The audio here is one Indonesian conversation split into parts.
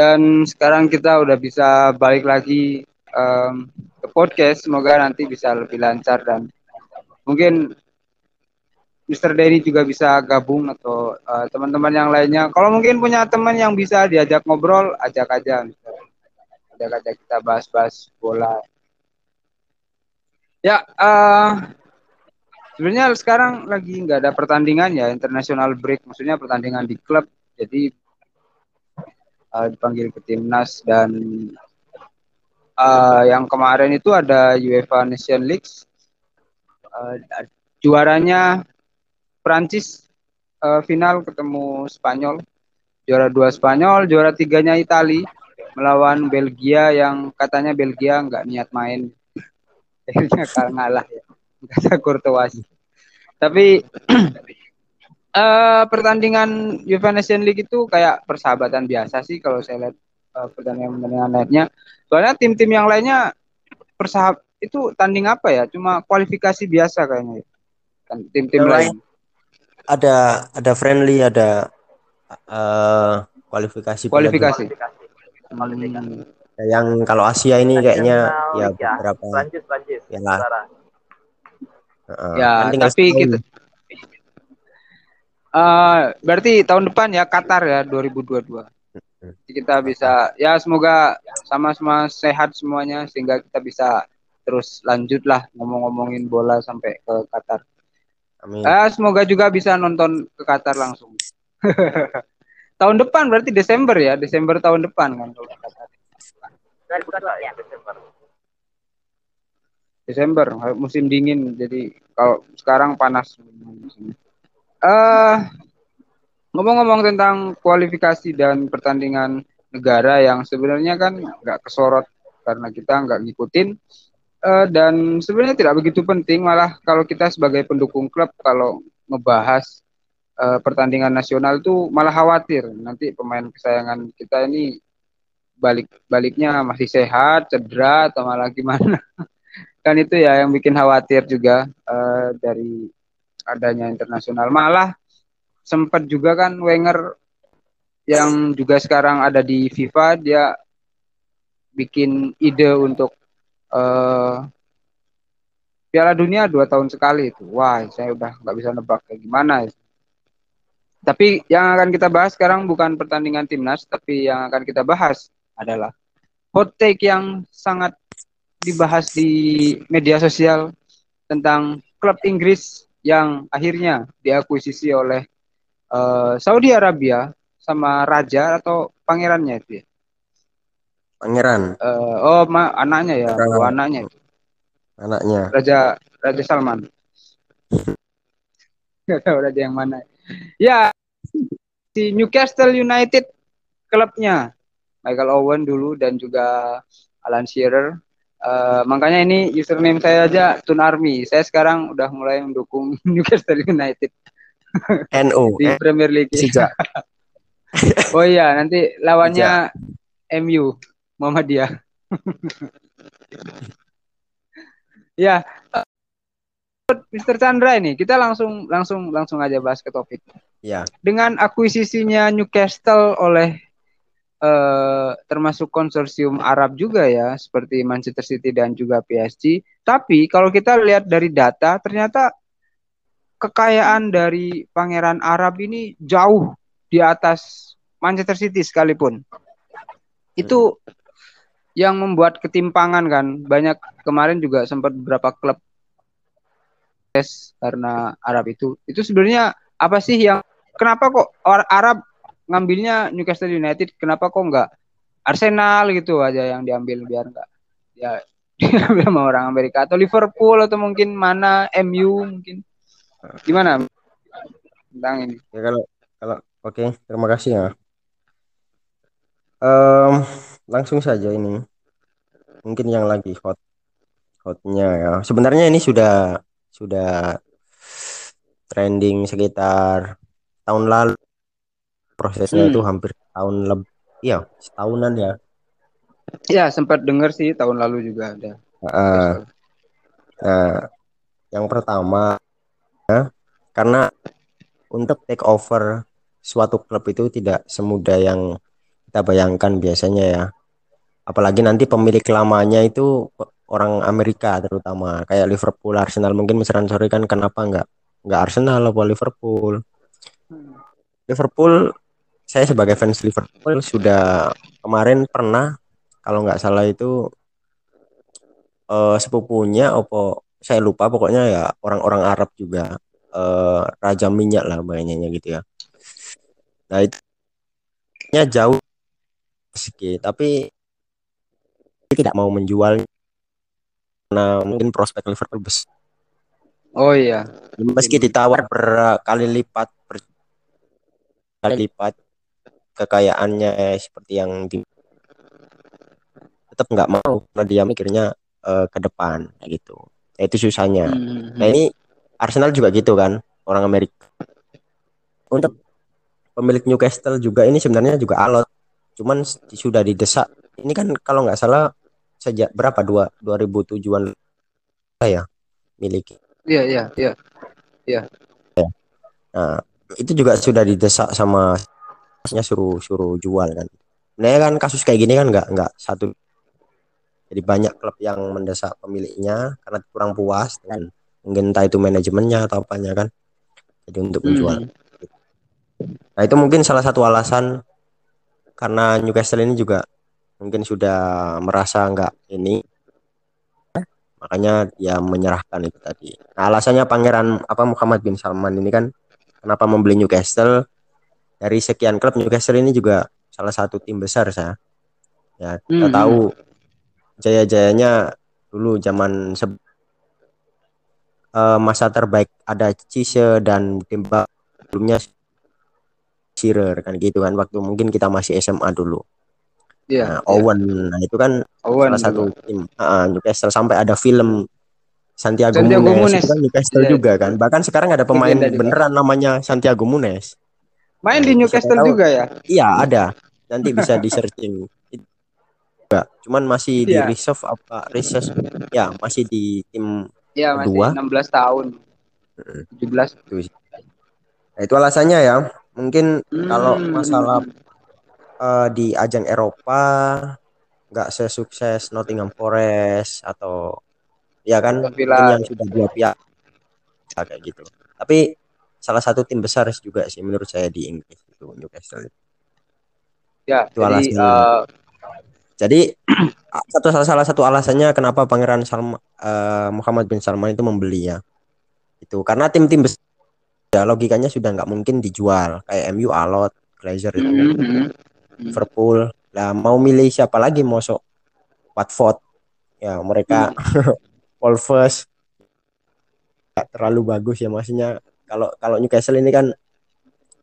Dan sekarang kita udah bisa balik lagi um, ke podcast. Semoga nanti bisa lebih lancar dan mungkin Mr. Denny juga bisa gabung atau uh, teman-teman yang lainnya. Kalau mungkin punya teman yang bisa diajak ngobrol, ajak aja. Ajak aja kita bahas-bahas bola. Ya, uh, sebenarnya sekarang lagi nggak ada pertandingan ya, international break. Maksudnya pertandingan di klub. Jadi uh, dipanggil ke timnas dan uh, yang kemarin itu ada UEFA Nation League. Uh, juaranya Prancis uh, final ketemu Spanyol. Juara dua Spanyol juara tiganya Itali melawan Belgia yang katanya Belgia nggak niat main. Akhirnya kalah ya. Kata Courtois. Tapi uh, pertandingan UEFA Nation League itu kayak persahabatan biasa sih kalau saya lihat uh, pertandingan-pertandingan lainnya. Soalnya tim-tim yang lainnya persahab itu tanding apa ya? Cuma kualifikasi biasa kayaknya kan tim-tim lain. ada ada friendly ada uh, kualifikasi kualifikasi. Hmm. yang kalau Asia ini kayaknya ya beberapa Prancis Prancis ya lah uh, ya kan tapi kita uh, berarti tahun depan ya Qatar ya 2022 hmm. Jadi kita bisa ya semoga sama-sama sehat semuanya sehingga kita bisa terus lanjut lah ngomong-ngomongin bola sampai ke Qatar. Amin. Eh, semoga juga bisa nonton ke Qatar langsung. tahun depan berarti Desember ya, Desember tahun depan kan kalau Qatar. Ya, Desember. Desember, musim dingin. Jadi kalau sekarang panas. Eh, uh, ngomong-ngomong tentang kualifikasi dan pertandingan negara yang sebenarnya kan nggak kesorot karena kita nggak ngikutin uh, dan sebenarnya tidak begitu penting. Malah kalau kita sebagai pendukung klub kalau ngebahas uh, pertandingan nasional itu malah khawatir. Nanti pemain kesayangan kita ini balik baliknya masih sehat cedera atau malah gimana. Kan itu ya yang bikin khawatir juga uh, dari adanya internasional malah sempat juga kan Wenger yang juga sekarang ada di FIFA dia bikin ide untuk uh, Piala Dunia dua tahun sekali itu. Wah, saya udah nggak bisa nebak kayak gimana. Ya. Tapi yang akan kita bahas sekarang bukan pertandingan timnas, tapi yang akan kita bahas adalah hot take yang sangat dibahas di media sosial tentang klub Inggris yang akhirnya diakuisisi oleh uh, Saudi Arabia sama raja atau pangerannya itu ya. Pangeran. Uh, oh, ma anaknya ya, oh, anaknya. Anaknya. Raja Raja Salman. Gak tahu raja yang mana. Ya, si Newcastle United klubnya Michael Owen dulu dan juga Alan Shearer. Uh, makanya ini username saya aja Tun Army. Saya sekarang udah mulai mendukung Newcastle United. NU di Premier League. Sejak. oh iya, nanti lawannya Sejak. MU. Muhammadiyah. ya, uh, Mr. Chandra ini kita langsung langsung langsung aja bahas ke topik. Ya. Dengan akuisisinya Newcastle oleh uh, termasuk konsorsium Arab juga ya, seperti Manchester City dan juga PSG. Tapi kalau kita lihat dari data, ternyata kekayaan dari Pangeran Arab ini jauh di atas Manchester City sekalipun. Itu yang membuat ketimpangan kan banyak kemarin juga sempat beberapa klub tes karena Arab itu itu sebenarnya apa sih yang kenapa kok Arab ngambilnya Newcastle United. Kenapa kok enggak Arsenal gitu aja yang diambil biar enggak ya diambil sama orang Amerika atau Liverpool atau mungkin mana MU mungkin. Gimana? Tentang ini. Ya kalau kalau oke okay, terima kasih ya. Um, langsung saja ini. Mungkin yang lagi hot hotnya ya. Sebenarnya ini sudah sudah trending sekitar tahun lalu prosesnya hmm. itu hampir tahun lebih ya setahunan ya. Ya sempat dengar sih tahun lalu juga ada. Uh, nah yang pertama ya, karena untuk take over suatu klub itu tidak semudah yang kita bayangkan biasanya ya. Apalagi nanti pemilik lamanya itu orang Amerika terutama kayak Liverpool Arsenal. Mungkin misalkan sore kan kenapa nggak nggak Arsenal atau Liverpool? Liverpool saya sebagai fans Liverpool sudah kemarin pernah kalau nggak salah itu uh, sepupunya opo saya lupa pokoknya ya orang-orang Arab juga uh, raja minyak lah banyaknya gitu ya. Nah itu jauh sedikit tapi tidak mau menjual karena mungkin prospek Liverpool besar oh iya. Meski ditawar berkali lipat berkali lipat kekayaannya seperti yang di tetap nggak mau karena dia mikirnya uh, ke depan gitu. Ya, itu susahnya. Hmm. nah ini Arsenal juga gitu kan orang Amerika. Untuk pemilik Newcastle juga ini sebenarnya juga alot. Cuman sudah didesak. Ini kan kalau nggak salah sejak berapa? Dua 2007an ya miliki. Iya iya iya. Iya. Nah itu juga sudah didesak sama suruh suruh jual kan nah kan kasus kayak gini kan nggak nggak satu jadi banyak klub yang mendesak pemiliknya karena kurang puas dan mungkin entah itu manajemennya atau apanya kan. Jadi untuk menjual. Hmm. Nah itu mungkin salah satu alasan karena Newcastle ini juga mungkin sudah merasa nggak ini makanya dia menyerahkan itu tadi. Nah alasannya pangeran apa Muhammad bin Salman ini kan kenapa membeli Newcastle dari sekian klub Newcastle ini juga salah satu tim besar saya. Ya kita hmm. tahu jaya-jayanya dulu zaman uh, masa terbaik ada Cise dan Timba sebelumnya Shearer kan gitu kan waktu mungkin kita masih SMA dulu. Iya. Nah, Owen, nah itu kan Owen salah satu tim uh, Newcastle sampai ada film Santiago, Santiago Munes, Munes. Kan Newcastle yeah. juga kan. Bahkan sekarang ada pemain beneran namanya Santiago Munes. Main di Newcastle juga ya? Iya, ada. Nanti bisa di searching cuman masih di iya. reserve apa reserve? Ya masih di tim ya, kedua. masih 16 tahun. 17 itu nah, itu alasannya ya. Mungkin hmm. kalau masalah uh, di ajang Eropa nggak sesukses Nottingham Forest atau ya kan yang sudah dua pihak kayak gitu. Tapi salah satu tim besar juga sih menurut saya di Inggris itu Newcastle ya itu jadi uh, jadi satu salah satu alasannya kenapa Pangeran Salma, uh, Muhammad bin Salman itu membeli ya. Itu karena tim-tim besar ya logikanya sudah nggak mungkin dijual kayak MU alot, Glazer itu, mm -hmm. Liverpool. Lah mau milih siapa lagi mau sok Watford. Ya mereka mm. Wolves terlalu bagus ya maksudnya kalau kalau Newcastle ini kan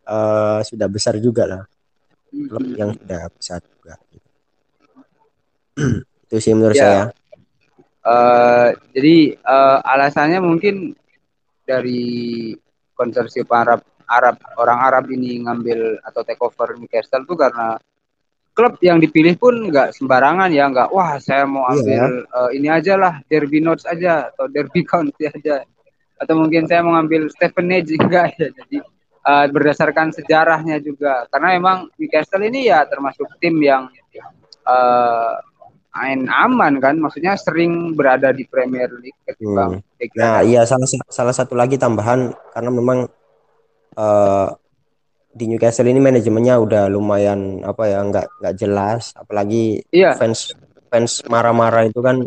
uh, sudah besar juga lah klub yang sudah besar juga itu sih menurut ya. saya uh, jadi uh, alasannya mungkin dari konsorsium Arab Arab orang Arab ini ngambil atau take over Newcastle tuh karena klub yang dipilih pun nggak sembarangan ya nggak wah saya mau iya. ambil yeah. uh, ini aja lah Derby Notes aja atau Derby County aja atau mungkin saya mau ngambil Stephen Edge enggak ya jadi uh, berdasarkan sejarahnya juga. Karena memang Newcastle ini ya termasuk tim yang uh, main aman kan. Maksudnya sering berada di Premier League ketimbang hmm. nah iya salah salah satu lagi tambahan. Karena memang uh, di Newcastle ini manajemennya udah lumayan apa ya nggak nggak jelas. Apalagi iya. fans fans marah-marah itu kan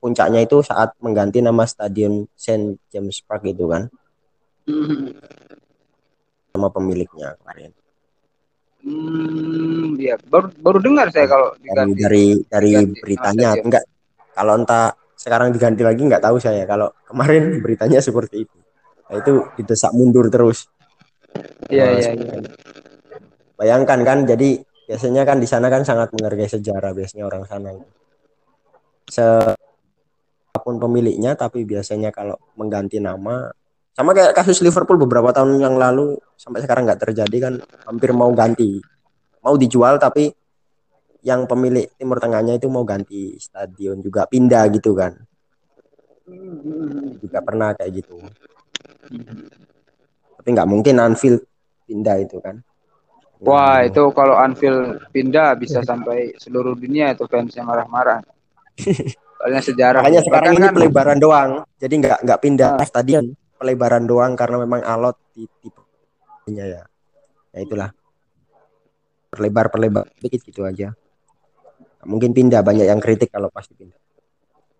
puncaknya itu saat mengganti nama stadion Saint James Park itu kan hmm. sama pemiliknya kemarin Hmm, ya baru baru dengar saya kalau diganti. Dari dari diganti, beritanya enggak kalau entah sekarang diganti lagi nggak tahu saya. Kalau kemarin beritanya seperti itu. Nah, itu didesak mundur terus. Iya iya iya. Bayangkan kan jadi biasanya kan di sana kan sangat menghargai sejarah biasanya orang sana itu. Se apa pun pemiliknya tapi biasanya kalau mengganti nama sama kayak kasus Liverpool beberapa tahun yang lalu sampai sekarang nggak terjadi kan hampir mau ganti. Mau dijual tapi yang pemilik Timur Tengahnya itu mau ganti stadion juga pindah gitu kan. Juga pernah kayak gitu. Tapi nggak mungkin Anfield pindah itu kan. Wah, itu kalau Anfield pindah bisa sampai seluruh dunia itu fans yang marah-marah. Soalnya sejarah. Makanya sekarang ini kan, pelebaran doang. Jadi nggak nggak pindah nah. stadion, pelebaran doang karena memang alot di tipenya ya. Ya itulah. Perlebar perlebar dikit gitu aja. Mungkin pindah banyak yang kritik kalau pasti pindah.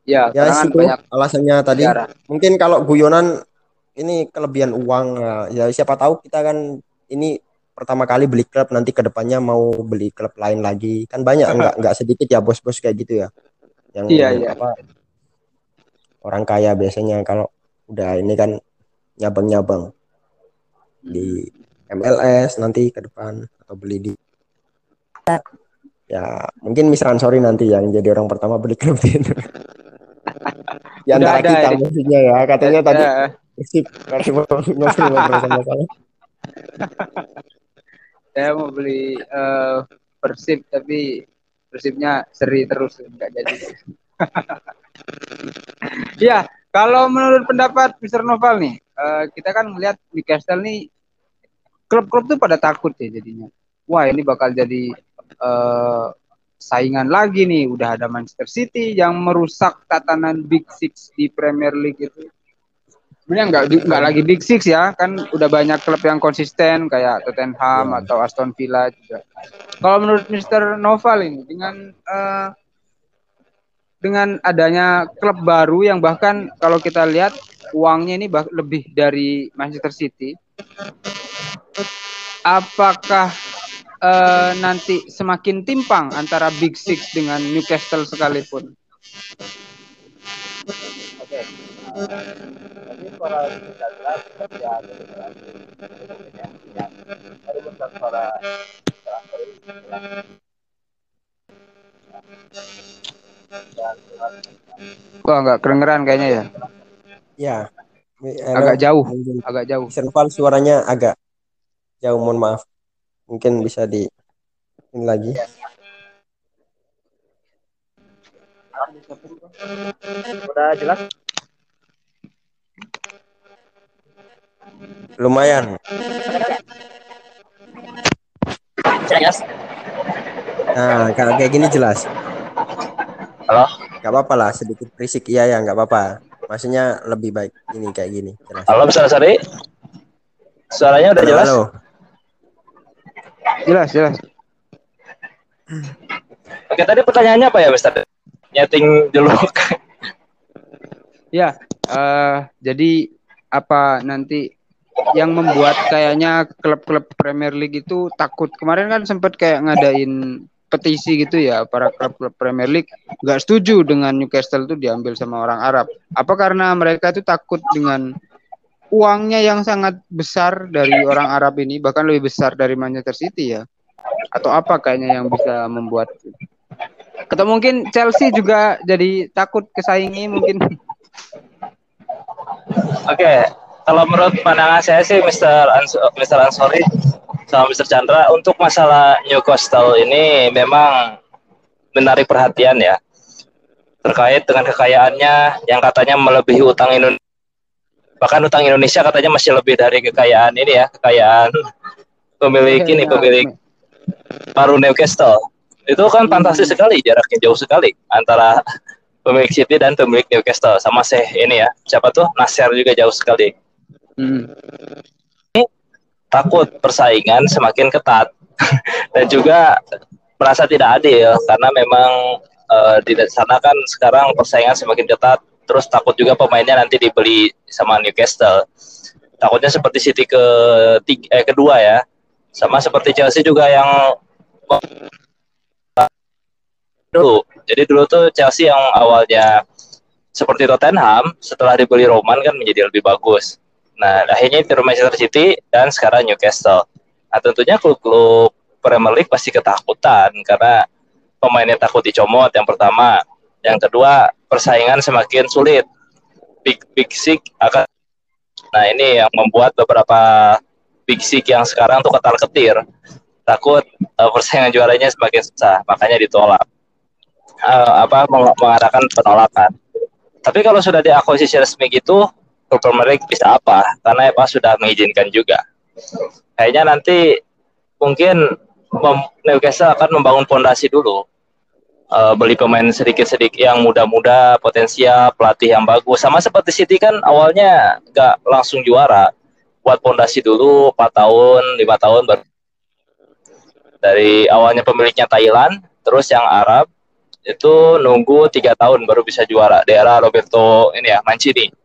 Ya, ya itu banyak alasannya tadi. Sejarah. Mungkin kalau guyonan ini kelebihan uang ya siapa tahu kita kan ini pertama kali beli klub nanti ke depannya mau beli klub lain lagi kan banyak nggak nggak sedikit ya bos-bos kayak gitu ya yang iya, iya. apa orang kaya biasanya kalau udah ini kan nyabang-nyabang. Di MLS nanti ke depan atau beli di ya. Mungkin Miss Ransori nanti yang jadi orang pertama beli klub di ya antara kita maksudnya ya katanya tadi Persib ngobrol sama saya. Saya mau beli uh, Persib tapi Persibnya seri terus nggak jadi. ya, kalau menurut pendapat Mr. Noval nih, uh, kita kan melihat Newcastle nih klub-klub tuh pada takut ya jadinya. Wah, ini bakal jadi uh, saingan lagi nih. Udah ada Manchester City yang merusak tatanan Big Six di Premier League itu sebenarnya nggak nggak lagi big six ya kan udah banyak klub yang konsisten kayak Tottenham yeah. atau Aston Villa juga kalau menurut Mr. Noval ini dengan uh, dengan adanya klub baru yang bahkan kalau kita lihat uangnya ini lebih dari Manchester City apakah uh, nanti semakin timpang antara Big Six dengan Newcastle sekalipun Oke. Okay suara tidak jelas ya ada bentar suara Kok nggak kedengeran kayaknya ya? Ya. Agak jauh, agak jauh. Senval suaranya agak jauh, mohon maaf. Mungkin bisa di ini lagi. Udah jelas? Lumayan. Jelas. Nah, kalau kayak gini jelas. Halo? Gak apa-apa lah, sedikit berisik. Iya ya, gak apa-apa. Maksudnya lebih baik ini kayak gini. Jelas. Halo, Besar Sari. Suaranya udah halo, jelas? Halo. Jelas, jelas. Oke, tadi pertanyaannya apa ya, Mister? Nyeting dulu. ya, uh, jadi apa nanti yang membuat kayaknya klub-klub Premier League itu takut. Kemarin kan sempat kayak ngadain petisi gitu ya para klub-klub Premier League. Nggak setuju dengan Newcastle itu diambil sama orang Arab. Apa karena mereka itu takut dengan uangnya yang sangat besar dari orang Arab ini bahkan lebih besar dari Manchester City ya? Atau apa kayaknya yang bisa membuat? Atau mungkin Chelsea juga jadi takut kesaingi mungkin? Oke. Kalau menurut pandangan saya sih Mr. Ans Mr. Ansori sama Mr. Chandra untuk masalah Newcastle ini memang menarik perhatian ya terkait dengan kekayaannya yang katanya melebihi utang Indonesia bahkan utang Indonesia katanya masih lebih dari kekayaan ini ya kekayaan pemilik ini pemilik baru Newcastle itu kan fantastis sekali jaraknya jauh sekali antara pemilik City dan pemilik Newcastle sama sih ini ya siapa tuh Nasir juga jauh sekali hmm. ini takut persaingan semakin ketat dan juga merasa tidak adil karena memang uh, di sana kan sekarang persaingan semakin ketat terus takut juga pemainnya nanti dibeli sama Newcastle takutnya seperti City ke tiga, eh, kedua ya sama seperti Chelsea juga yang dulu. Jadi dulu tuh Chelsea yang awalnya seperti Tottenham setelah dibeli Roman kan menjadi lebih bagus. Nah, akhirnya itu Manchester City dan sekarang Newcastle. Nah, tentunya klub-klub Premier League pasti ketakutan karena pemainnya takut dicomot yang pertama. Yang kedua, persaingan semakin sulit. Big Big Six akan Nah, ini yang membuat beberapa Big Six yang sekarang tuh ketar-ketir. Takut uh, persaingan juaranya semakin susah, makanya ditolak uh, apa mengadakan penolakan. Tapi kalau sudah diakuisisi resmi gitu, League bisa apa? Karena EPA sudah mengizinkan juga. Kayaknya nanti mungkin Newcastle akan membangun fondasi dulu. Uh, beli pemain sedikit-sedikit yang muda-muda, potensial, pelatih yang bagus. Sama seperti City kan awalnya nggak langsung juara. Buat fondasi dulu 4 tahun, lima tahun baru dari awalnya pemiliknya Thailand, terus yang Arab itu nunggu tiga tahun baru bisa juara. Daerah Roberto ini ya Mancini.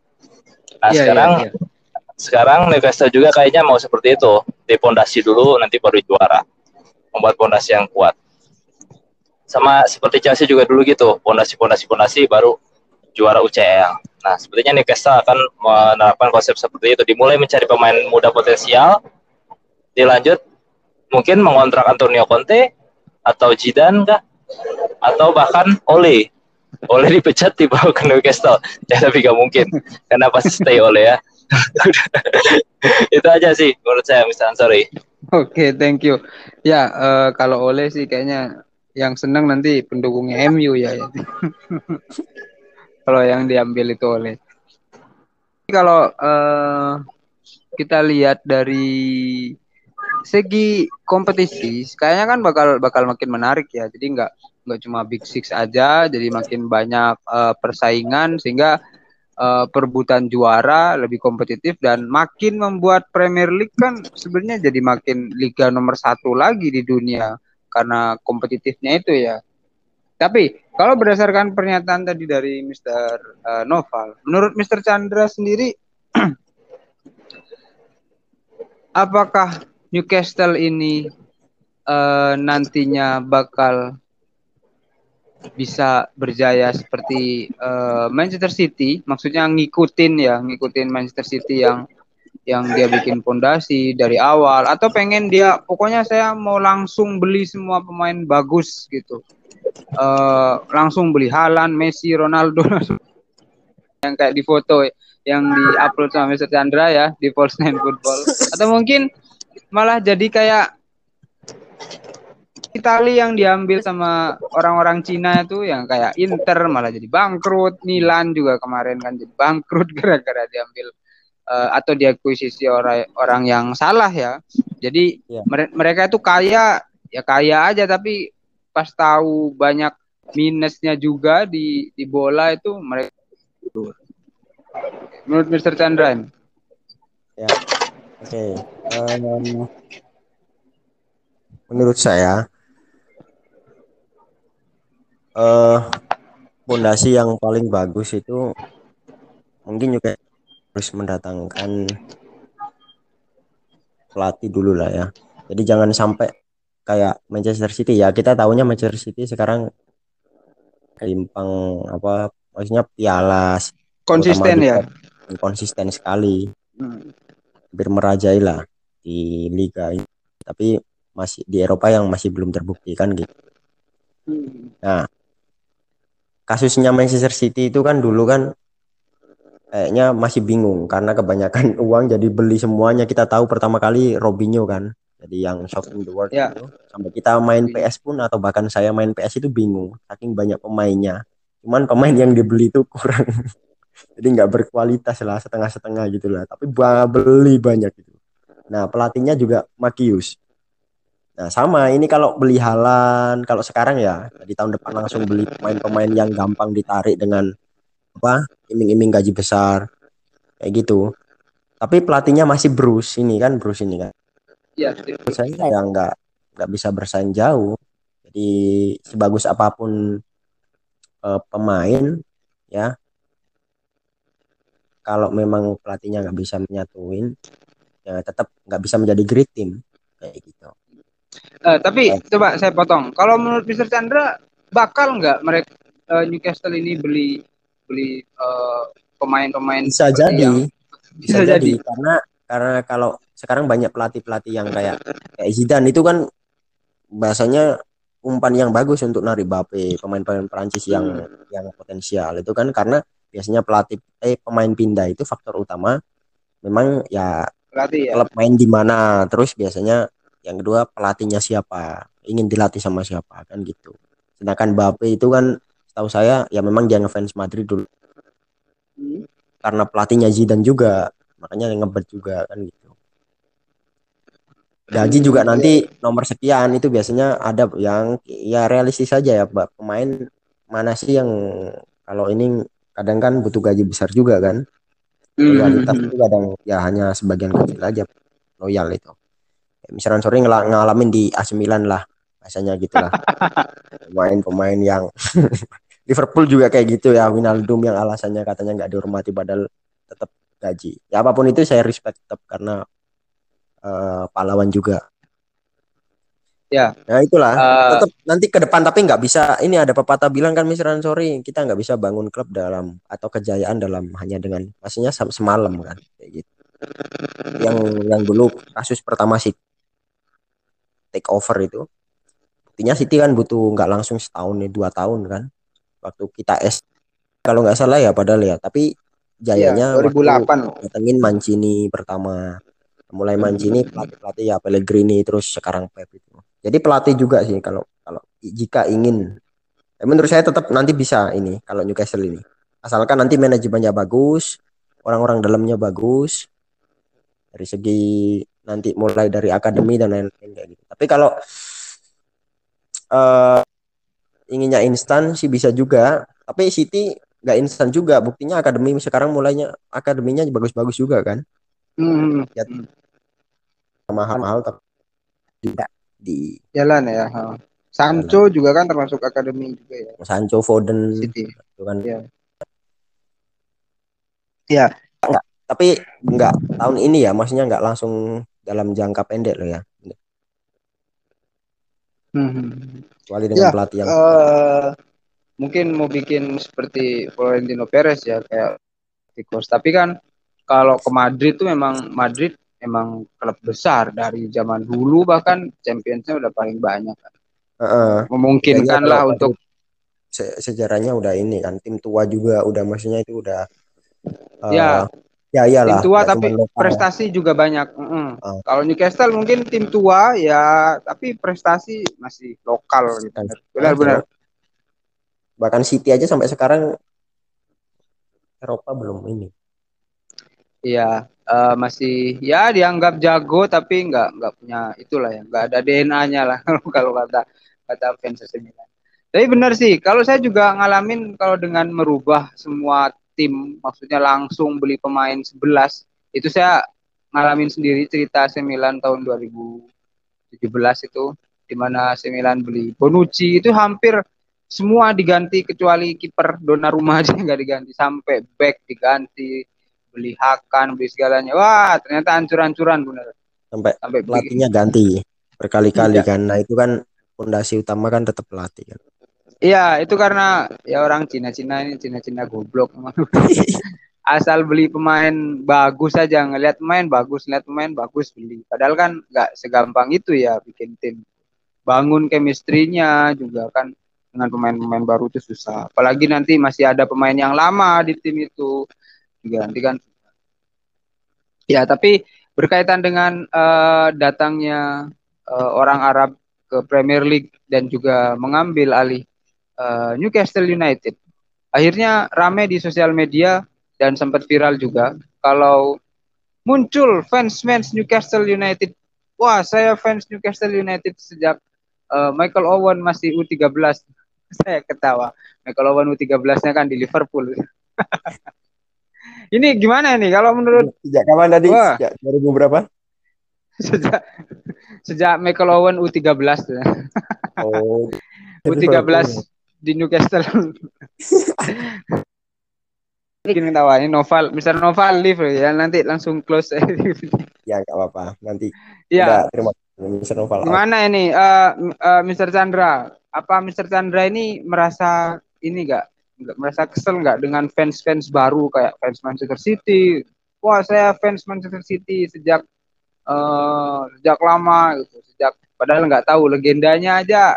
Nah yeah, sekarang yeah, yeah. sekarang Newcastle juga kayaknya mau seperti itu, di pondasi dulu nanti baru juara, membuat pondasi yang kuat. Sama seperti Chelsea juga dulu gitu, pondasi-pondasi pondasi baru juara UCL. Nah, sepertinya Newcastle akan menerapkan konsep seperti itu, dimulai mencari pemain muda potensial, dilanjut mungkin mengontrak Antonio Conte atau Zidane kah? Atau bahkan Ole. Ole dipecat dibawa ke Newcastle. Ya tapi gak mungkin. Karena pasti stay Ole ya. itu aja sih menurut saya Mr. Ansori. Oke, okay, thank you. Ya, uh, kalau Ole sih kayaknya yang senang nanti pendukungnya MU ya. ya. kalau yang diambil itu Ole. Kalau uh, kita lihat dari segi kompetisi kayaknya kan bakal bakal makin menarik ya. Jadi nggak nggak cuma Big Six aja, jadi makin banyak uh, persaingan sehingga uh, perebutan juara lebih kompetitif dan makin membuat Premier League kan sebenarnya jadi makin liga nomor satu lagi di dunia karena kompetitifnya itu ya. Tapi kalau berdasarkan pernyataan tadi dari Mr. Uh, eh, Noval, menurut Mr. Chandra sendiri, apakah Newcastle ini uh, nantinya bakal bisa berjaya seperti uh, Manchester City, maksudnya ngikutin ya, ngikutin Manchester City yang yang dia bikin pondasi dari awal atau pengen dia pokoknya saya mau langsung beli semua pemain bagus gitu. Uh, langsung beli Halan, Messi, Ronaldo yang kayak di foto yang di-upload sama Mr. Chandra ya di Pulse Nine Football atau mungkin malah jadi kayak Itali yang diambil sama orang-orang Cina itu yang kayak Inter malah jadi bangkrut, Milan juga kemarin kan jadi bangkrut gara-gara diambil uh, atau diakuisisi orang orang yang salah ya. Jadi yeah. mere mereka itu kaya ya kaya aja tapi pas tahu banyak minusnya juga di di bola itu mereka menurut Mr. Chandra ya oke okay. um, menurut saya eh pondasi yang paling bagus itu mungkin juga harus mendatangkan pelatih dulu lah ya. Jadi jangan sampai kayak Manchester City ya kita tahunya Manchester City sekarang kelimpang apa maksudnya piala konsisten ya konsisten sekali hmm. hampir merajai lah di liga ini tapi masih di Eropa yang masih belum terbukti kan gitu hmm. nah kasusnya Manchester City itu kan dulu kan kayaknya masih bingung karena kebanyakan uang jadi beli semuanya. Kita tahu pertama kali Robinho kan jadi yang shopping the world ya. itu sampai kita main PS pun atau bahkan saya main PS itu bingung saking banyak pemainnya. Cuman pemain yang dibeli itu kurang. Jadi nggak berkualitas lah setengah-setengah gitu lah. Tapi beli banyak gitu. Nah pelatihnya juga Makius Nah, sama ini kalau beli halan, kalau sekarang ya di tahun depan langsung beli pemain-pemain yang gampang ditarik dengan apa? iming-iming gaji besar. Kayak gitu. Tapi pelatihnya masih Bruce ini kan, Bruce ini kan. Iya, saya ya nggak nggak bisa bersaing jauh. Jadi sebagus apa pun uh, pemain ya kalau memang pelatihnya nggak bisa menyatuin ya tetap nggak bisa menjadi great team kayak gitu. Uh, tapi uh. coba saya potong. Kalau menurut Mr. Chandra bakal nggak mereka uh, Newcastle ini beli beli pemain-pemain uh, bisa jadi yang, bisa, bisa jadi. jadi karena karena kalau sekarang banyak pelatih-pelatih yang kayak kayak Zidane itu kan bahasanya umpan yang bagus untuk narik Bape pemain-pemain Prancis yang hmm. yang potensial itu kan karena biasanya pelatih eh pemain pindah itu faktor utama memang ya pelatih ya. klub main di mana terus biasanya yang kedua pelatihnya siapa? Ingin dilatih sama siapa? Kan gitu. Sedangkan Bape itu kan tahu saya ya memang dia ngefans Madrid dulu. Hmm. karena pelatihnya Zidane juga. Makanya ngebet juga kan gitu. Gaji juga nanti nomor sekian. Itu biasanya ada yang ya realistis saja ya Pak pemain mana sih yang kalau ini kadang kan butuh gaji besar juga kan? Loyalitas Hmm. itu kadang ya hanya sebagian kecil aja loyal itu misalnya sore ngel- ngalamin di AC Milan lah bahasanya gitulah pemain-pemain yang Liverpool juga kayak gitu ya Winaldum yang alasannya katanya nggak dihormati padahal tetap gaji. Ya apa pun itu saya respect tetap karena eh, pahlawan juga. Ya. nah itulah. Eh, tetap nanti ke depan tapi nggak bisa. Ini ada pepatah bilang kan misalnya sorry kita nggak bisa bangun klub dalam atau kejayaan dalam hanya dengan maksudnya sem- semalam kan kayak gitu. Yang yang dulu kasus pertama sih take over itu. Buktinya City kan butuh nggak langsung setahun nih dua tahun kan. Waktu kita S kalau nggak salah ya padahal ya. Tapi jayanya waktu 2008. datengin Mancini pertama. Mulai Mancini pelatih pelatih ya Pellegrini terus sekarang Pep itu. Jadi pelatih juga sih kalau kalau jika ingin. Ya menurut saya tetap nanti bisa ini kalau Newcastle ini. Asalkan nanti manajemennya bagus orang-orang dalamnya bagus. Dari segi nanti mulai dari akademi dan lain-lain kayak gitu tapi kalau eh inginnya instan sih bisa juga tapi City nggak instan juga buktinya akademi sekarang mulainya akademinya bagus-bagus juga kan Hmm. Ya. mahal-mahal tapi tidak di Jalan ya. ha. Sancho juga kan termasuk akademi juga ya. Sancho Foden City. gitu kan Iya. Iya. tapi nggak tahun ini ya maksudnya nggak langsung dalam jangka pendek loh ya Hmm. kecuali dengan Ya, pelatih yang Eh, mungkin mau bikin seperti Florentino Perez ya kayak Tikus. Tapi kan kalau ke Madrid tuh memang Madrid emang klub besar dari zaman dulu bahkan Championsnya udah paling banyak. Heeh. Memungkinkan Bedanya lah kalau untuk se- sejarahnya udah ini kan tim tua juga udah maksudnya itu udah eh, Ya. Ya iyalah tim tua nggak tapi prestasi juga banyak. Mm-mm. Ah. Kalau Newcastle mungkin tim tua ya tapi prestasi masih lokal gitu. Benar-benar. bahkan City aja sampai sekarang Eropa belum ini Iya, eh, masih ya dianggap jago tapi nggak nggak punya itulah ya, nggak ada DNA-nya lah kalau kata kata fans Milan. Tapi benar sih, kalau saya juga ngalamin kalau dengan merubah semua tim, maksudnya langsung beli pemain 11, itu saya ngalamin sendiri cerita AC Milan tahun 2017 itu di mana AC Milan beli Bonucci. Itu hampir semua diganti kecuali kiper Donnarumma aja nggak diganti. Sampai back diganti beli Hakan beli segalanya. Wah ternyata hancur-hancuran bener sampai sampai beli. pelatihnya ganti berkali-kali Iya. kan. Nah itu kan fondasi utama kan tetap pelatih kan iya itu karena ya orang Cina-Cina ini Cina-Cina goblok. Asal beli pemain bagus aja ngelihat pemain bagus ngelihat pemain bagus beli. Padahal kan nggak segampang itu ya bikin tim. Bangun chemistry-nya juga kan dengan pemain-pemain baru itu susah. Apalagi nanti masih ada pemain yang lama di tim itu diganti kan. Ya tapi berkaitan dengan eh, datangnya eh, orang Arab ke Premier League dan juga mengambil alih eh, Newcastle United akhirnya rame di sosial media dan sempat viral juga kalau muncul fans-fans Newcastle United. Wah, saya fans Newcastle United sejak eh, Michael Owen masih U13. saya ketawa. Michael Owen U13-nya kan di Liverpool. Ini gimana nih kalau menurut sejak kapan tadi Wah. sejak 2000 berapa sejak sejak Michael Owen U13 tuh. oh U13 di Newcastle. Bikin ketawa ini Noval, Mr. Noval live ya nanti langsung close. ya nggak apa-apa nanti ya, udah terima kasih Mr. Noval gimana ini eh eh, Mr. Chandra? Apa Mr. Chandra ini merasa ini nggak merasa kesel nggak dengan fans-fans baru kayak fans Manchester City? Wah, saya fans Manchester City sejak eh sejak lama gitu, sejak padahal nggak tahu legendanya aja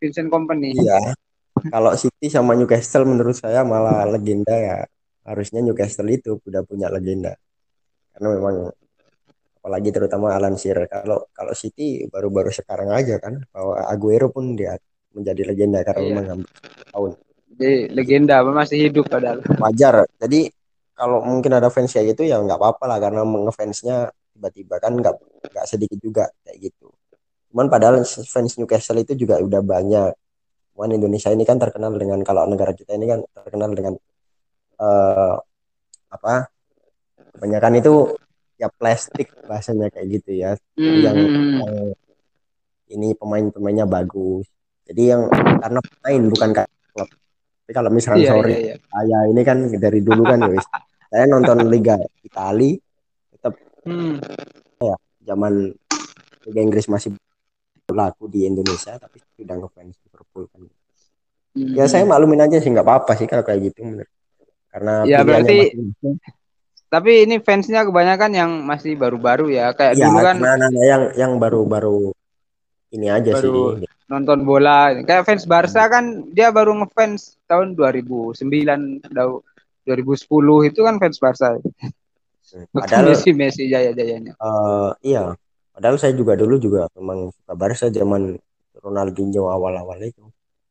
Vincent Company. iya kalau City sama Newcastle menurut saya malah legenda ya. Harusnya Newcastle itu udah punya legenda. Karena memang apalagi terutama Alan Shearer. Kalau kalau City baru-baru sekarang aja kan bahwa Aguero pun dia menjadi legenda karena Iya. memang tahun Jadi legenda masih hidup padahal. wajar. Jadi kalau mungkin ada fans kayak gitu ya nggak apa-apa lah. Karena ngefansnya tiba-tiba kan nggak nggak sedikit juga kayak gitu. Cuman padahal fans Newcastle itu juga udah banyak Cuman Indonesia ini kan terkenal dengan kalau negara kita ini kan terkenal dengan uh, apa kebanyakan itu ya plastik bahasanya kayak gitu ya yang, yang ini pemain-pemainnya bagus jadi yang karena pemain bukan klub tapi kalau misalkan Iya, sorry iya, iya. saya ini kan dari dulu kan ya wis. saya nonton Liga Itali Hmm. zaman Liga Inggris masih berlaku di Indonesia tapi sudah ngefans Liverpool kan Hmm. ya saya maklumin aja sih nggak apa-apa sih kalau kayak gitu bener. karena Ya, berarti- masing-masing. Tapi ini fansnya kebanyakan yang masih baru-baru ya. Kayak ya dulu kan anak-anak yang yang baru-baru ini aja Baru- sih nonton bola. Kayak fans Barca kan dia baru ngefans tahun 2009, dau- 2010 itu kan fans Barca. Waktu padahal Messi Messi jaya-jayanya. eh, iya padahal saya juga dulu juga memang suka Barca zaman Ronaldinho awal-awal itu.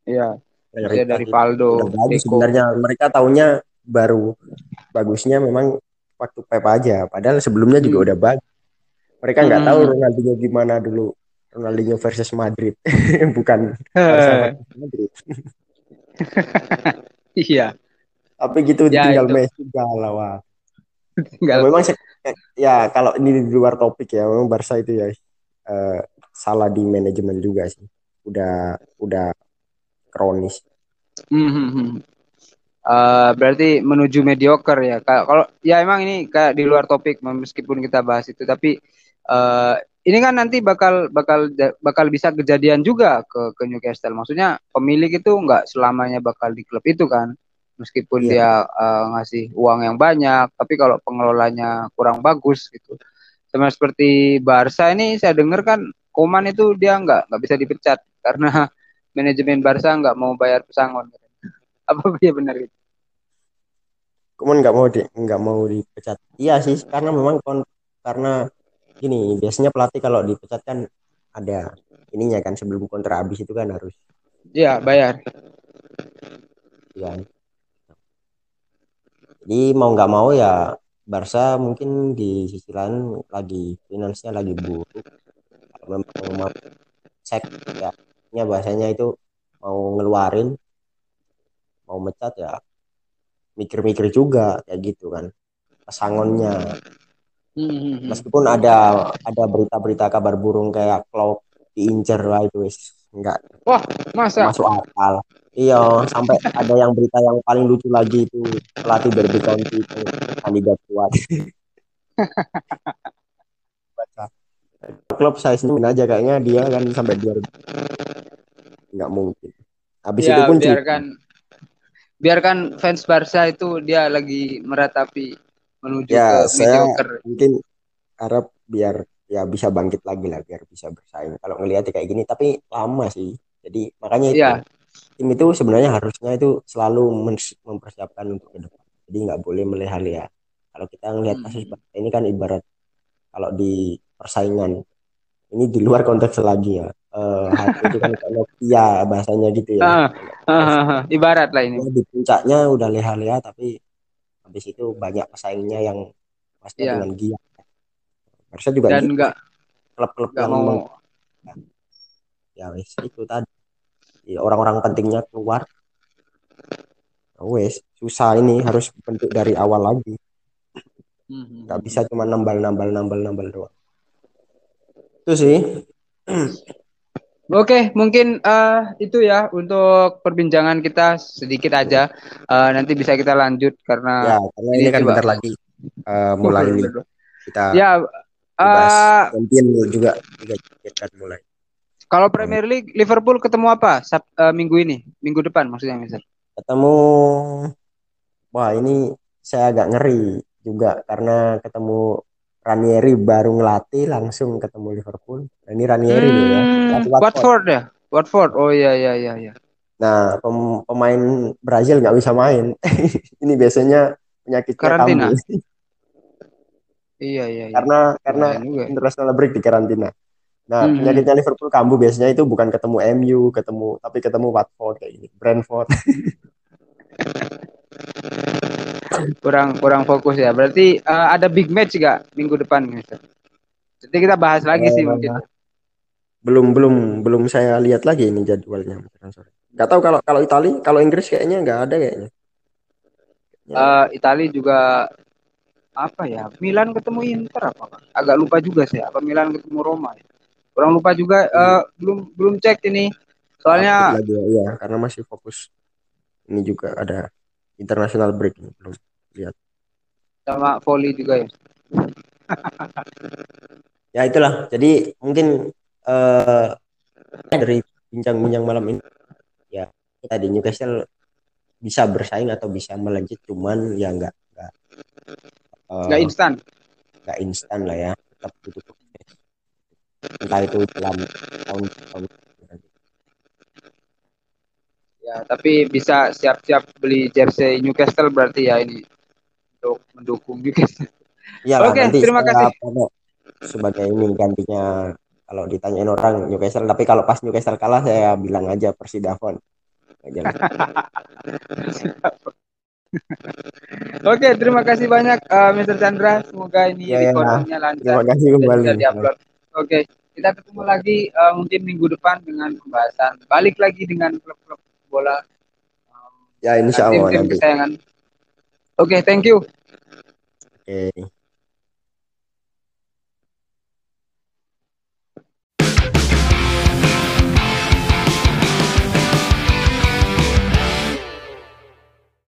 Iya, itu Rivaldo, udah bagus sebenarnya. Mereka taunya baru bagusnya memang waktu Pep aja. Padahal sebelumnya juga Hmm. udah bagus. Mereka nggak tahu Hmm. Ronaldinho gimana dulu. Ronaldinho versus Madrid. Bukan Madrid. Iya, tapi gitu Ya, tinggal itu. Messi galau ah. Ya, tinggal memang ya kalau ini di luar topik ya memang Barca itu ya eh, salah di manajemen juga sih udah udah kronis Hmm, hmm, hmm. Eh, berarti menuju mediocre ya. Ka- Kalau ya emang ini kayak di luar topik meskipun kita bahas itu, tapi eh, ini kan nanti bakal bakal bakal bisa kejadian juga ke ke Newcastle. Maksudnya pemilik itu nggak selamanya bakal di klub itu kan, meskipun Iya. dia eh, ngasih uang yang banyak, tapi kalau pengelolanya kurang bagus gitu. Sama seperti Barca ini saya dengar kan Koman itu dia nggak nggak bisa dipecat karena manajemen Barca nggak mau bayar pesangon. Apa dia benar itu? Cuman nggak mau di nggak mau dipecat. Iya sih, karena memang kon karena gini biasanya pelatih kalau dipecat kan ada ininya kan sebelum kontrak habis itu kan harus Iya bayar. ya. Jadi mau nggak mau ya Barca mungkin di sisi lain lagi finansinya lagi buruk. Kalau memang mau cek ya, ya bahasanya itu mau ngeluarin mau mecat ya. Mikir-mikir juga kayak gitu kan pesangonnya Hmm, meskipun ada ada berita-berita kabar burung kayak Klopp diincer lah itu wis. Enggak. Masa? masuk akal. Iya sampai ada yang berita yang paling lucu lagi itu pelatih Derby County itu kandidat kuat klub saya sendiri aja kayaknya dia kan sampai 2000 nggak mungkin habis itu Ya pun cuti. biarkan biarkan fans Barca itu dia lagi meratapi menuju Ya, ke saya- mediocre. mungkin harap biar ya bisa bangkit lagi lah biar bisa bersaing kalau ngelihat kayak gini tapi lama sih jadi makanya itu Iya. tim itu sebenarnya harusnya itu selalu mempersiapkan untuk ke depan jadi nggak boleh meleha-leha kalau kita ngelihat Hmm. kasus ini kan ibarat kalau di persaingan ini di luar konteks lagi ya eh, HP itu kan Nokia bahasanya gitu ya Ah, ah, ah, ah. Ibarat lah ini. Ya, di puncaknya udah leha-leha tapi habis itu banyak pesaingnya yang pasti Iya. dengan giat harusnya juga Dan gitu. nggak klub-klub yang mau meng- ya wes itu tadi Ya, orang-orang pentingnya keluar Ya wes susah ini harus bentuk dari awal lagi Hmm, hmm, nggak hmm. bisa cuma nambal nambal nambal nambal doang itu sih Oke, mungkin eh, itu ya untuk perbincangan kita sedikit aja. Eh, nanti bisa kita lanjut karena ya karena ini ini kan coba. bentar lagi eh, mulai nih kita Ya, eh, champion juga juga kan mulai kalau Premier League Liverpool ketemu apa Sab- eh, minggu ini? Minggu depan maksudnya, Mister. ketemu wah ini saya agak ngeri juga karena ketemu Ranieri baru ngelatih langsung ketemu Liverpool Nah, ini Ranieri ya Hmm, Pelatih Watford. Watford ya? Watford. Oh iya iya iya iya. Nah, pem- pemain Brazil nggak bisa main. ini biasanya penyakitnya Karantina. Iya iya iya. karena karena juga. international break di karantina. Nah, Hmm. penyakitnya Liverpool kambuh biasanya itu bukan ketemu MU, ketemu tapi ketemu Watford kayak gini, Brentford. Kurang kurang fokus ya. Berarti eh, ada big match gak minggu depan, Mister? Jadi kita bahas lagi sih Eh, mungkin. belum belum belum saya lihat lagi ini jadwalnya. Nggak tahu kalau kalau Itali, kalau Inggris kayaknya nggak ada kayaknya. Eh Itali juga apa ya? Milan ketemu Inter apa? Agak lupa juga sih. Apa Milan ketemu Roma? Ya? Kurang lupa juga. eh, belum belum cek ini. Soalnya lagi ya, karena masih fokus. Ini juga ada international break ini belum lihat. sama volley juga ya. Ya itulah. Jadi mungkin eh dari bincang-bincang malam ini ya tadi Newcastle bisa bersaing atau bisa melejit cuman ya nggak nggak eh, Nggak instan. nggak instan lah ya tetap butuh entah itu dalam tahun tahun Ya, tapi bisa siap-siap beli jersey Newcastle berarti ya ini untuk mendukung Newcastle. Iyalah, Oke, nanti terima kasih. sebagai ini gantinya kalau ditanyain orang Newcastle tapi kalau pas Newcastle kalah saya bilang aja Persidafon. Oke, terima kasih banyak eh, Mr. Chandra. Semoga ini Ya, ya. recordingnya lancar. terima kasih kembali diupload. Oke, kita ketemu lagi eh, mungkin minggu depan dengan pembahasan balik lagi dengan klub-klub bola ya insya tim Allah tim nanti kesayangan. Oke, thank you. oke